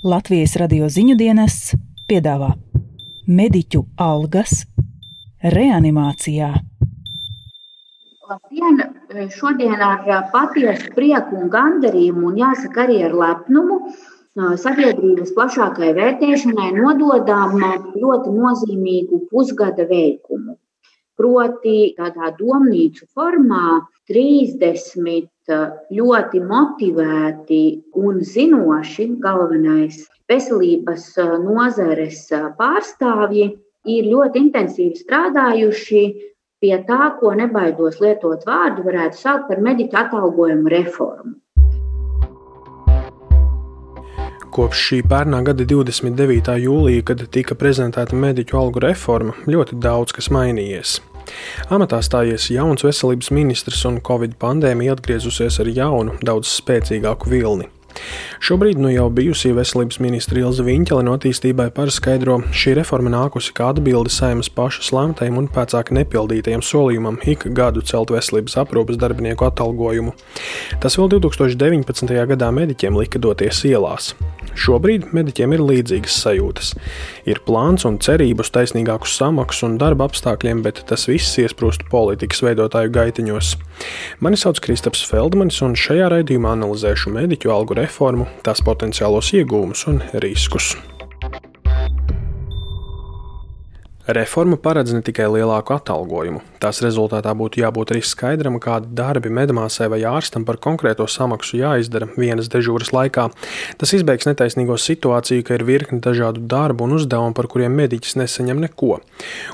Latvijas radio ziņu dienests piedāvā mediķu algas reanimācijā. Labdien! Šodien ar patiesu prieku un gandarījumu, un jāsaka arī ar lepnumu, sabiedrības plašākai vērtēšanai nododām ļoti nozīmīgu pusgada veikumu. Proti, tādā domnīcu formā 30 ļoti motivēti un zinoši, galvenais veselības nozares pārstāvji, ir ļoti intensīvi strādājuši pie tā, ko nebaidos lietot vārdu, varētu saukt par mediķu atalgojumu reformu. Kopš šī pērnā gada 29. jūlija, kad tika prezentēta mediķu algu reforma, ļoti daudz kas mainījies. Amatā stājies jauns veselības ministrs un Covid pandēmija atgriezusies ar jaunu, daudz spēcīgāku vilni. Šobrīd nu jau bijusī veselības ministra Ilza Viņķele no attīstībai paraskaidro, šī reforma nākusi kā atbilde saimas pašas lemtajam un pēcāk nepildītajam solījumam ik gadu celt veselības aprūpas darbinieku atalgojumu. Tas vēl 2019. gadā mediķiem lika doties ielās. Šobrīd mediķiem ir līdzīgas sajūtas. Ir plāns un cerība uz taisnīgāku samaksu un darba apstākļiem, bet tas viss iesprūst politikas veidotāju gaitiņos. Mani sauc Kristaps Feldmanis, un šajā raidījumā analizēšu mediķu algu reformu, tās potenciālos iegūmus un riskus. Reforma paredz ne tikai lielāku atalgojumu, tās rezultātā būtu jābūt arī skaidram, kādi darbi medmāsai vai ārstam par konkrēto samaksu jāizdara vienas dežūras laikā. Tas izbeigs netaisnīgo situāciju, ka ir virkni dažādu darbu un uzdevumu, par kuriem mediķis nesaņem neko.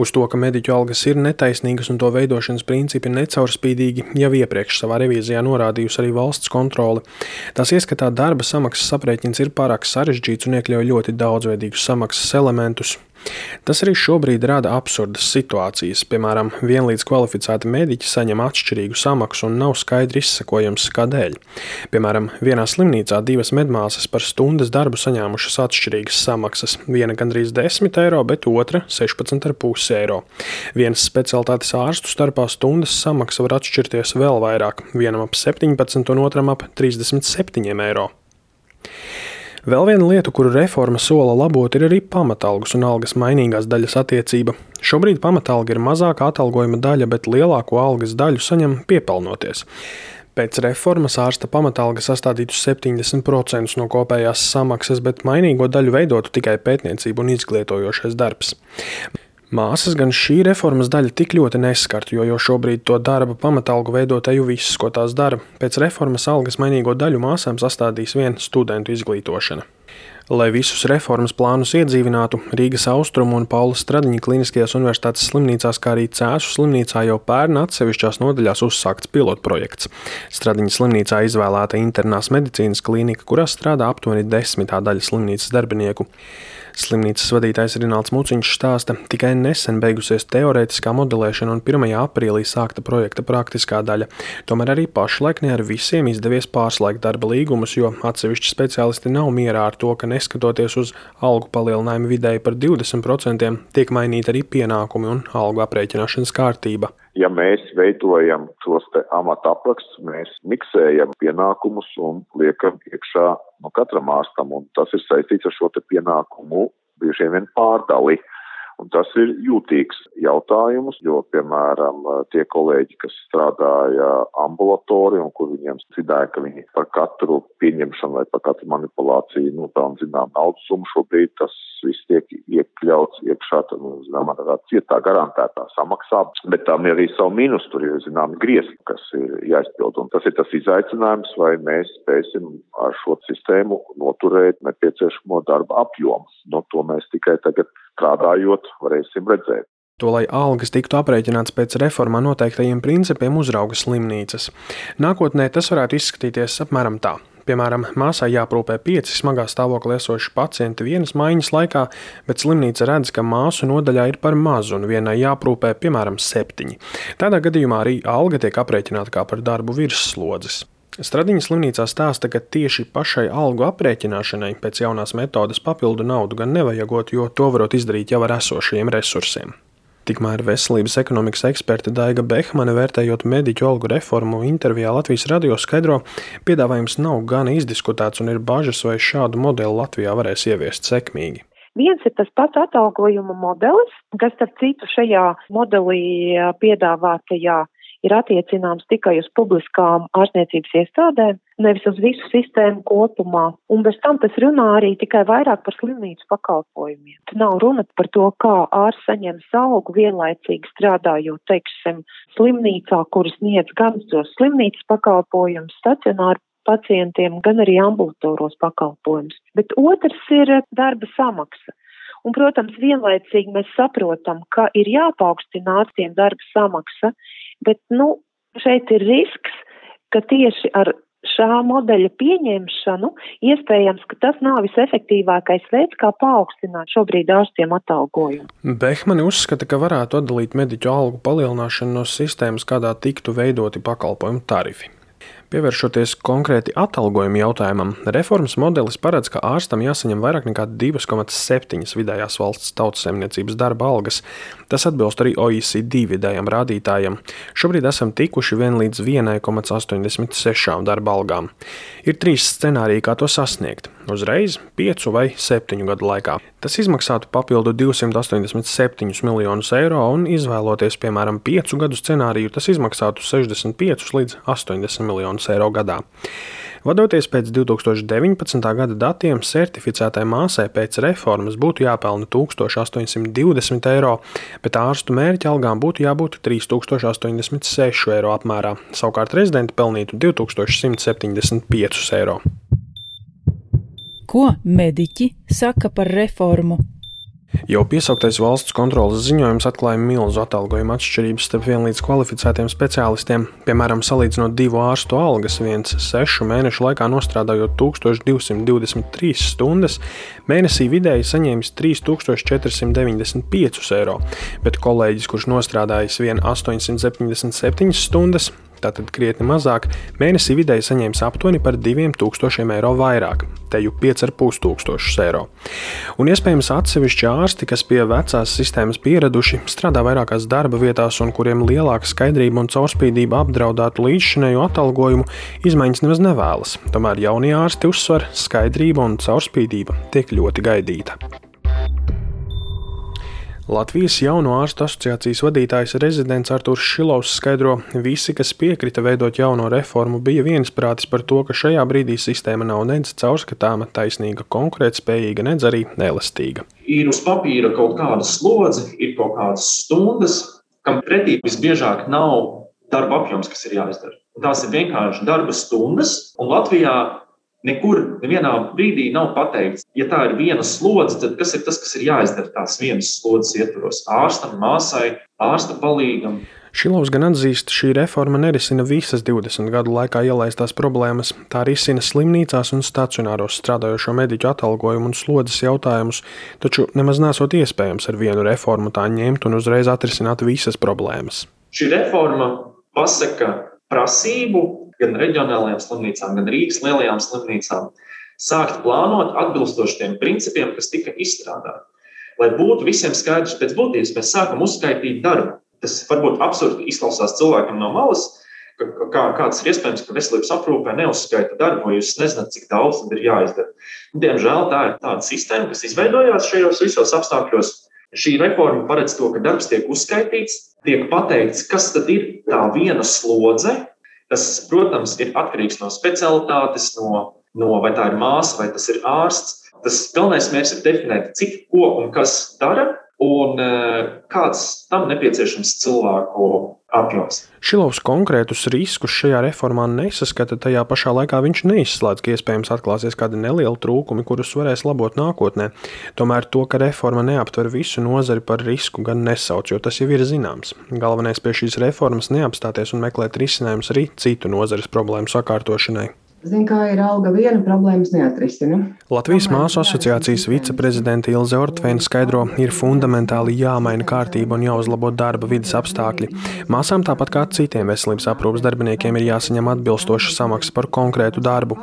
Uz to, ka mediķu algas ir netaisnīgas un to veidošanas principi necaurspīdīgi, jau iepriekš savā revīzijā norādījusi arī valsts kontrole. Tās ieskatā darba samaksas aprēķins ir pārāk sarežģīts un iekļauj ļoti daudzveidīgus samaksas elementus. Tas arī šobrīd rada absurdas situācijas. Piemēram, vienlīdz kvalificēti mediķi saņem atšķirīgu samaksu un nav skaidri izsekojams, kādēļ. Piemēram, vienā slimnīcā divas medmāsas par stundas darbu saņēmušas atšķirīgas samaksas. Viena gandrīz 10 eiro, bet otra 16,5 eiro. Vienas specialitātes ārstu starpā stundas samaksa var atšķirties vēl vairāk, vienam ap 17 un otram ap 37 eiro. Vēl viena lieta, kuru reforma sola labot, ir arī pamatalgas un algas mainīgās daļas attiecība. Šobrīd pamatalga ir mazākā atalgojuma daļa, bet lielāko algas daļu saņem piepelnoties. Pēc reformas ārsta pamatalga sastādītu 70% no kopējās samaksas, bet mainīgo daļu veidotu tikai pētniecība un izglītojošais darbs. Māsas gan šī reformas daļa tik ļoti neskartu, jo jau šobrīd to darba pamatalgu veido teju viss, ko tās dara. Pēc reformas algas mainīgo daļu māsām sastādīs viena studentu izglītošana. Lai visus reformas plānus iedzīvinātu, Rīgas austrumu un Paula Stradiņa kliniskajās universitātes slimnīcās, kā arī Cēsu slimnīcā jau pērn atsevišķās nodaļās uzsākts pilotprojekts. Stradiņa slimnīcā izvēlēta internās medicīnas klinika, kurā strādā aptuveni desmitā daļa slimnīcas darbinieku. Slimnīcas vadītājs Rināls Muciņš stāsta, tikai nesen beigusies teorētiskā modelēšana un 1. aprīlī sākta projekta praktiskā daļa. Tomēr arī pašlaik ne ar visiem izdevies pārslēgt darba līgumus, jo atsevišķi speciālisti nav mierā ar to, ka neskatoties uz algu palielinājumu vidēji par 20%, tiek mainīta arī pienākumi un algu aprēķināšanas kārtība ja mēs veidojam šos te amata aprakstus, mēs miksējam pienākumus un liekam iekšā no katram ārstam, un tas ir saistīts ar šo te pienākumu bieži vien pārdali. Un tas ir jūtīgs jautājums, jo, piemēram, tie kolēģi, kas strādāja ambulatori un kur viņiem zināja, ka viņi par katru pieņemšanu vai par katru manipulāciju nopelna zinām naudas summu, šobrīd tas viss tiek iekļauts iekšā, tad, nu, zinām, tādā cietā garantētā samaksā, bet tam ir arī savu mīnus, tur ir, zinām, griezti, kas ir jāizpild. Un tas ir tas izaicinājums, vai mēs spēsim ar šo sistēmu noturēt nepieciešamo darba apjomu. No to mēs tikai tagad strādājot, varēsim redzēt. To, lai algas tiktu aprēķināts pēc reformā noteiktajiem principiem, uzrauga slimnīcas. Nākotnē tas varētu izskatīties apmēram tā. Piemēram, māsai jāprūpē pieci smagā stāvoklī esoši pacienti vienas maiņas laikā, bet slimnīca redz, ka māsu nodaļā ir par mazu un vienai jāprūpē piemēram septiņi. Tādā gadījumā arī alga tiek aprēķināta kā par darbu virsslodzes. Stradiņa slimnīcā stāsta, ka tieši pašai algu aprēķināšanai pēc jaunās metodes papildu naudu gan nevajagot, jo to varot izdarīt jau ar esošajiem resursiem. Tikmēr veselības ekonomikas eksperte Daiga Behmane, vērtējot mediķu algu reformu intervijā Latvijas radio, skaidro, piedāvājums nav gan izdiskutēts un ir bažas, vai šādu modeli Latvijā varēs ieviest sekmīgi. Viens ir tas pats atalgojuma modelis, kas, starp citu, šajā modelī piedāvātajā ir attiecināms tikai uz publiskām ārstniecības iestādēm, nevis uz visu sistēmu kopumā. Un bez tam tas runā arī tikai vairāk par slimnīcu pakalpojumiem. Te nav runa par to, kā ārsts saņems algu vienlaicīgi strādājot, teiksim, slimnīcā, kuras sniedz gan tos slimnīcas pakalpojumus, stacionāru pacientiem, gan arī ambulatoros pakalpojumus. Bet otrs ir darba samaksa. Un, protams, vienlaicīgi mēs saprotam, ka ir jāpaukstina ārstiem darba samaksa, Bet, nu, šeit ir risks, ka tieši ar šā modeļa pieņemšanu iespējams, ka tas nav visefektīvākais veids, kā paaugstināt šobrīd ārstiem atalgojumu. Behmani uzskata, ka varētu atdalīt mediķu algu palielināšanu no sistēmas, kādā tiktu veidoti pakalpojumu tarifi. Pievēršoties konkrēti atalgojuma jautājumam, reformas modelis paredz, ka ārstam jāsaņem vairāk nekā 2,7 vidējās valsts tautsemniecības darba algas. Tas atbilst arī OECD vidējam rādītājam. Šobrīd esam tikuši vien līdz 1,86 darba algām. Ir trīs scenāriji, kā to sasniegt - uzreiz, piecu vai septiņu gadu laikā. Tas izmaksātu papildu 287 miljonus eiro, un izvēloties, piemēram, piecu gadu scenāriju, tas izmaksātu 65 līdz 80 miljonus eiro gadā. Vadoties pēc 2019. gada datiem, certificētai māsai pēc reformas būtu jāpelna 1820 eiro, bet ārstu mērķa algām būtu jābūt 3086 eiro apmērā, savukārt rezidenti pelnītu 2175 eiro. Ko mediķi saka par reformu? Jau piesauktais valsts kontrolas ziņojums atklāja milzu atalgojuma atšķirības starp vienlīdz kvalificētiem speciālistiem. Piemēram, salīdzinot divu ārstu algas, viens sešu mēnešu laikā nostrādājot 1223 stundas, mēnesī vidēji saņēmis 3495 eiro, bet kolēģis, kurš nostrādājis vien 877 stundas, tātad krietni mazāk, mēnesī vidēji saņēmis aptuveni par 2000 eiro vairāk, te jau 5500 eiro. Un iespējams atsevišķi ārsti, kas pie vecās sistēmas pieraduši, strādā vairākās darba vietās un kuriem lielāka skaidrība un caurspīdība apdraudētu līdzšinējo atalgojumu, izmaiņas nemaz nevēlas. Tomēr jaunie ārsti uzsver, skaidrība un caurspīdība tiek ļoti gaidīta. Latvijas jauno ārstu asociācijas vadītājs rezidents Artūrs Šilovs skaidro, visi, kas piekrita veidot jauno reformu, bija viensprātis par to, ka šajā brīdī sistēma nav nedz caurskatāma, taisnīga, konkurētspējīga, nedz arī elastīga. Ir uz papīra kaut kāda slodze, ir kaut kādas stundas, kam pretī visbiežāk nav darba apjoms, kas ir jāizdara. Tās ir vienkārši darba stundas, un Latvijā Nekur, nevienā brīdī nav pateikts, ja tā ir viena slodze, tad kas ir tas, kas ir jāizdara tās vienas slodzes ietvaros? Ārstam, māsai, ārsta palīgam. Šilovs gan atzīst, šī reforma nerisina visas 20 gadu laikā ielaistās problēmas. Tā risina slimnīcās un stacionāros strādājošo mediķu atalgojumu un slodzes jautājumus, taču nemaz nesot iespējams ar vienu reformu tā ņemt un uzreiz atrisināt visas problēmas. Šī reforma pasaka prasību gan reģionālajām slimnīcām, gan Rīgas lielajām slimnīcām, sākt plānot atbilstoši tiem principiem, kas tika izstrādāti. Lai būtu visiem skaidrs pēc būtības, mēs sākam uzskaitīt darbu. Tas varbūt absurdi izklausās cilvēkam no malas, ka, kā, kāds ir iespējams, ka veselības aprūpē neuzskaita darbu, jo jūs nezināt, cik daudz tad ir jāizdara. Diemžēl tā ir tāda sistēma, kas izveidojās šajos visos apstākļos. Šī reforma paredz to, ka darbs tiek uzskaitīts, tiek pateikts, kas tad ir tā viena slodze, Tas, protams, ir atkarīgs no specialitātes, no, no vai tā ir māsa vai tas ir ārsts. Tas galvenais mērķis ir definēt, cik ko un kas dara, un eh, kāds tam nepieciešams cilvēku apjoms. Šilovs konkrētus riskus šajā reformā nesaskata, tajā pašā laikā viņš neizslēdz, ka iespējams atklāsies kādi nelieli trūkumi, kurus varēs labot nākotnē. Tomēr to, ka reforma neaptver visu nozari par risku, gan nesauc, jo tas jau ir zināms. Galvenais pie šīs reformas neapstāties un meklēt risinājumus arī citu nozares problēmu sakārtošanai. Zinu, kā ir alga viena problēmas neatrisina. Latvijas māsu asociācijas viceprezidente Ilze Ortveina skaidro, ir fundamentāli jāmaina kārtība un jāuzlabo darba vidas apstākļi. Māsām tāpat kā citiem veselības aprūpas darbiniekiem ir jāsaņem atbilstoša samaksa par konkrētu darbu.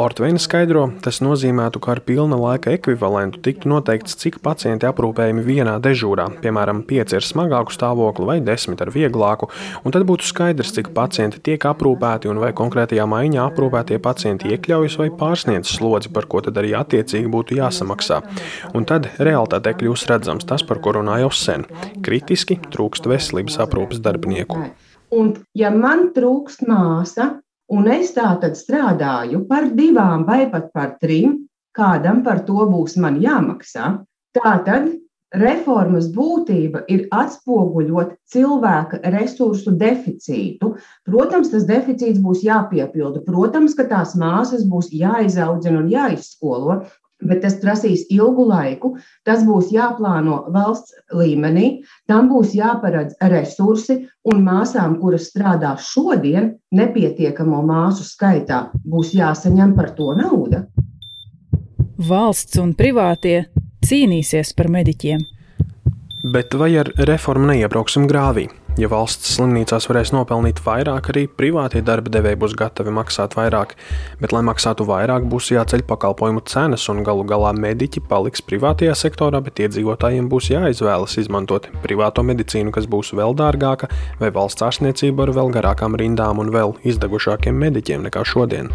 Ortveina skaidro, tas nozīmētu, ka ar pilna laika ekvivalentu tiktu noteikts, cik pacienti aprūpējami vienā dežūrā, piemēram, pieci ar smagāku stāvokli vai desmit ar vieglāku, un tad būtu skaidrs, cik pacienti tiek aprūpēti un vai konkrētajā maiņā aprūpēti tie pacienti iekļaujas vai pārsniedz slodzi, par ko tad arī attiecīgi būtu jāsamaksā. Un tad realitātē kļūs redzams tas, par ko runāju jau sen. Kritiski trūkst veselības aprūpas darbinieku. Un, ja man trūkst māsa, un es tā tad strādāju par divām vai pat par trim, kādam par to būs jāmaksā, tā tad Reformas būtība ir atspoguļot cilvēka resursu deficītu. Protams, tas deficīts būs jāpiepilda. Protams, ka tās māsas būs jāizaudzina un jāizskolo, bet tas prasīs ilgu laiku. Tas būs jāplāno valsts līmenī, tam būs jāparedz resursi, un māsām, kuras strādā šodien, nepietiekamo māsu skaitā, būs jāsaņem par to nauda. Valsts un privātie cīnīsies par mediķiem. Bet vai ar reformu neiebrauksim grāvī? Ja valsts slimnīcās varēs nopelnīt vairāk, arī privātie darba devēji būs gatavi maksāt vairāk, bet, lai maksātu vairāk, būs jāceļ pakalpojumu cenas, un galu galā mediķi paliks privātajā sektorā, bet iedzīvotājiem būs jāizvēlas izmantot privāto medicīnu, kas būs vēl dārgāka, vai valsts ārstniecība ar vēl garākām rindām un vēl izdegušākiem mediķiem nekā šodien.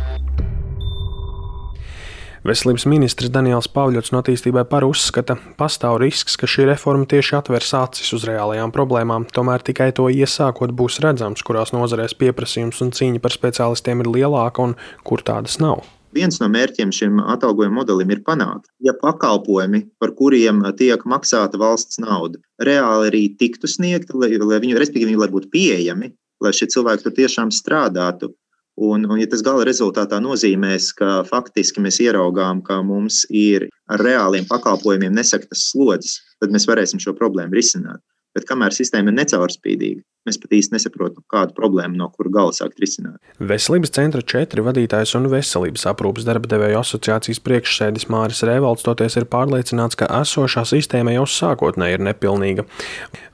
Veselības ministrs Daniels Pāvļots no attīstībai par uzskata, pastāv risks, ka šī reforma tieši atvers acis uz reālajām problēmām, tomēr tikai to iesākot būs redzams, kurās nozarēs pieprasījums un cīņa par speciālistiem ir lielāka un kur tādas nav. Viens no mērķiem šim atalgojuma modelim ir panākt, ja pakalpojumi, par kuriem tiek maksāta valsts nauda, reāli arī tiktu sniegti, lai, lai viņi, respektīvi, lai būtu pieejami, lai šie cilvēki tur tiešām strādātu Un, un, ja tas gala rezultātā nozīmēs, ka faktiski mēs ieraugām, ka mums ir ar reāliem pakalpojumiem nesaktas slodzes, tad mēs varēsim šo problēmu risināt. Bet kamēr sistēma ir necaurspīdīga, Mēs pat īsti nesaprotam, kādu problēmu no kura gala sākt risināt. Veselības centra četri vadītājs un veselības aprūpas darba devēju asociācijas priekšsēdis Māris Rēvalds toties ir pārliecināts, ka esošā sistēma jau sākotnēji ir nepilnīga.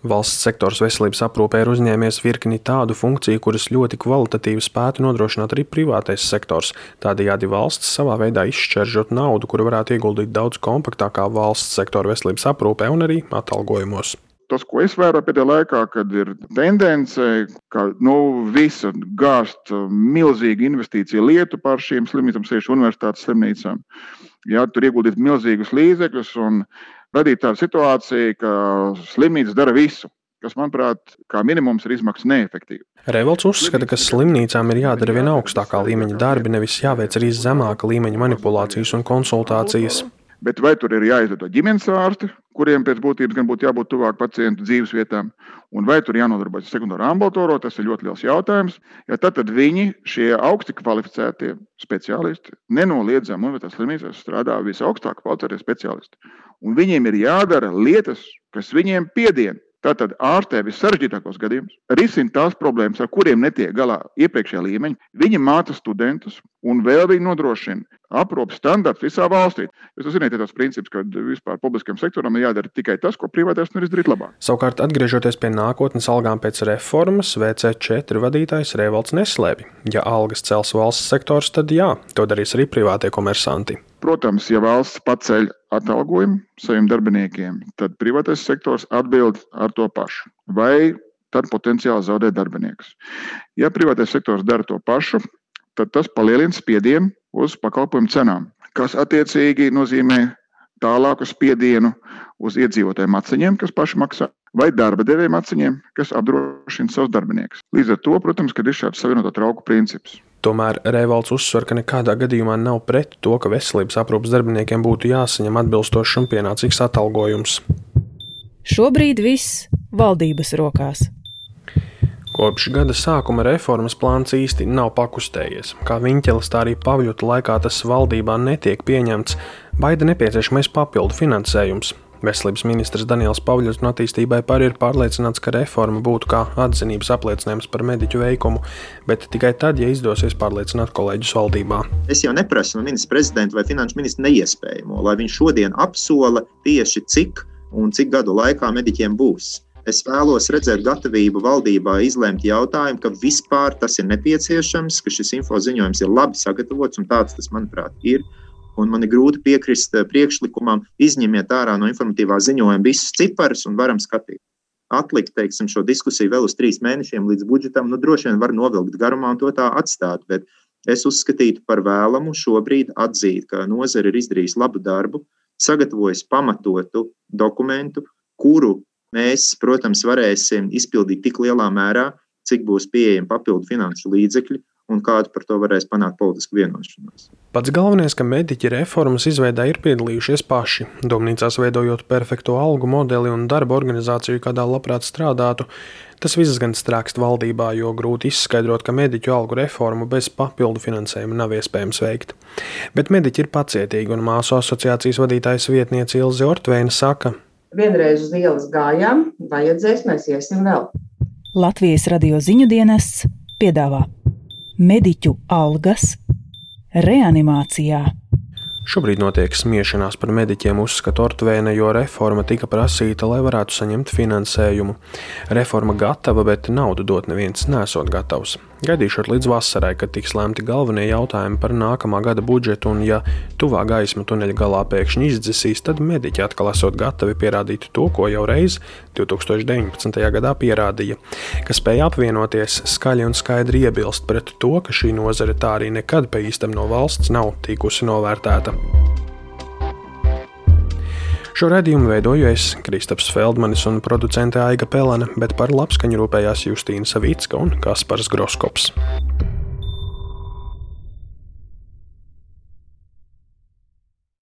Valsts sektors veselības aprūpē ir uzņēmies virkni tādu funkciju, kuras ļoti kvalitatīvi spētu nodrošināt arī privātais sektors. Tādējādi valsts savā veidā izšķēržot naudu, kuru varētu ieguldīt daudz kompaktākā valsts sektora veselības aprūpē un arī atalgojumos tas, ko es vēroju pēdējā laikā, kad ir tendence, ka nu, visa gāzt milzīgu investīciju lietu par šīm slimnīcām, sevišķi universitātes slimnīcām. Jā, tur ieguldīt milzīgus līdzekļus un radīt tādu situāciju, ka slimnīcas dara visu kas, manuprāt, kā minimums ir izmaksas neefektīvi. Revolts uzskata, ka slimnīcām ir jādara vien augstākā līmeņa darbi, nevis jāveic arī zemāka līmeņa manipulācijas un konsultācijas. Bet vai tur ir jāizveido ģimenes ārsti, kuriem pēc būtības gan būtu jābūt tuvāk pacientu dzīves vietām, un vai tur jānodarbojas ar sekundāro ambulatoro, tas ir ļoti liels jautājums. Ja tad, tad viņi, šie augsti kvalificētie speciālisti, nenoliedzami universitātes slimnīcās strādā visaugstāk kvalificētie speciālisti. Un viņiem ir jādara lietas, kas viņiem piedien. Tātad ārstē vissarežģītākos gadījumos, risina tās problēmas, ar kuriem netiek galā iepriekšējā līmeņa. Viņi māca studentus un vēl viņi nodrošina aprūpes standarts visā valstī. Jūs zināt, tas princips, ka vispār publiskam sektoram ir jādara tikai tas, ko privātais nevar izdarīt labāk. Savukārt, atgriežoties pie nākotnes algām pēc reformas, VC4 vadītājs Rēvalds neslēpj. Ja algas cels valsts sektors, tad jā, to darīs arī privātie komersanti. Protams, ja valsts paceļ atalgojumu saviem darbiniekiem, tad privātais sektors atbild ar to pašu. Vai tad potenciāli zaudē darbiniekus. Ja privātais sektors dara to pašu, tad tas palielina spiedienu uz pakalpojumu cenām, kas attiecīgi nozīmē tālāku spiedienu uz iedzīvotājiem atseņiem, kas paši maksā, vai darba devējiem atseņiem, kas apdrošina savus darbiniekus. Līdz ar to, protams, ir šāds savienotā trauku princips. Tomēr Rēvalds uzsver, ka nekādā gadījumā nav pret to, ka veselības aprūpas darbiniekiem būtu jāsaņem atbilstošs un pienācīgs atalgojums. Šobrīd viss valdības rokās. Kopš gada sākuma reformas plāns īsti nav pakustējies. Kā Viņķelis, tā arī Pavļuta laikā tas valdībā netiek pieņemts, baida nepieciešamais papildu finansējums. Veselības ministrs Daniels Pavļs no attīstībai par ir pārliecināts, ka reforma būtu kā atzinības apliecinājums par mediķu veikumu, bet tikai tad, ja izdosies pārliecināt kolēģus valdībā. Es jau neprasu no ministra prezidenta vai finanšu ministra neiespējamo, lai viņš šodien apsola tieši cik un cik gadu laikā mediķiem būs. Es vēlos redzēt gatavību valdībā izlēmt jautājumu, ka vispār tas ir nepieciešams, ka šis info ziņojums ir labi sagatavots un tāds tas, manuprāt, ir un man ir grūti piekrist eh, priekšlikumam, izņemiet ārā no informatīvā ziņojuma visus ciparus un varam skatīt. Atlikt teiksim, šo diskusiju vēl uz trīs mēnešiem līdz budžetam, nu, droši vien var novilkt garumā un to tā atstāt. Bet es uzskatītu par vēlamu šobrīd atzīt, ka nozare ir izdarījusi labu darbu, sagatavojusi pamatotu dokumentu, kuru mēs, protams, varēsim izpildīt tik lielā mērā, cik būs pieejami papildu finanšu līdzekļi, un kādu par to varēs panākt politisku vienošanos. Pats galvenais, ka mediķi reformas izveidē ir piedalījušies paši. Domnīcās veidojot perfektu algu modeli un darba organizāciju, kādā labprāt strādātu. Tas viss gan strākst valdībā, jo grūti izskaidrot, ka mediķu algu reformu bez papildu finansējuma nav iespējams veikt. Bet mediķi ir pacietīgi, un māsu asociācijas vadītājs vietniece Ilze Ortveina saka, vienreiz uz ielas gājām, vajadzēs, mēs iesim vēl. Latvijas radio ziņu dienests piedāvā mediķu algas reanimācijā. Šobrīd notiek smiešanās par mediķiem, uzskata Ortvēna, jo reforma tika prasīta, lai varētu saņemt finansējumu. Reforma gatava, bet naudu dot neviens nesot gatavs. Gaidīšot līdz vasarai, kad tiks lemti galvenie jautājumi par nākamā gada budžetu, un ja tuvā gaisma tuneļa galā pēkšņi izdzisīs, tad mediķi atkal esot gatavi pierādīt to, ko jau reiz 2019. gadā pierādīja, ka spēja apvienoties skaļi un skaidri iebilst pret to, ka šī nozare tā arī nekad pa īstam no valsts nav tikusi novērtēta. Šo redzējumu veidoju es, Kristaps Feldmanis un producente Aiga Pelēna, bet par labskaņu rūpējās Justīna Savicka un Kaspars Groskops.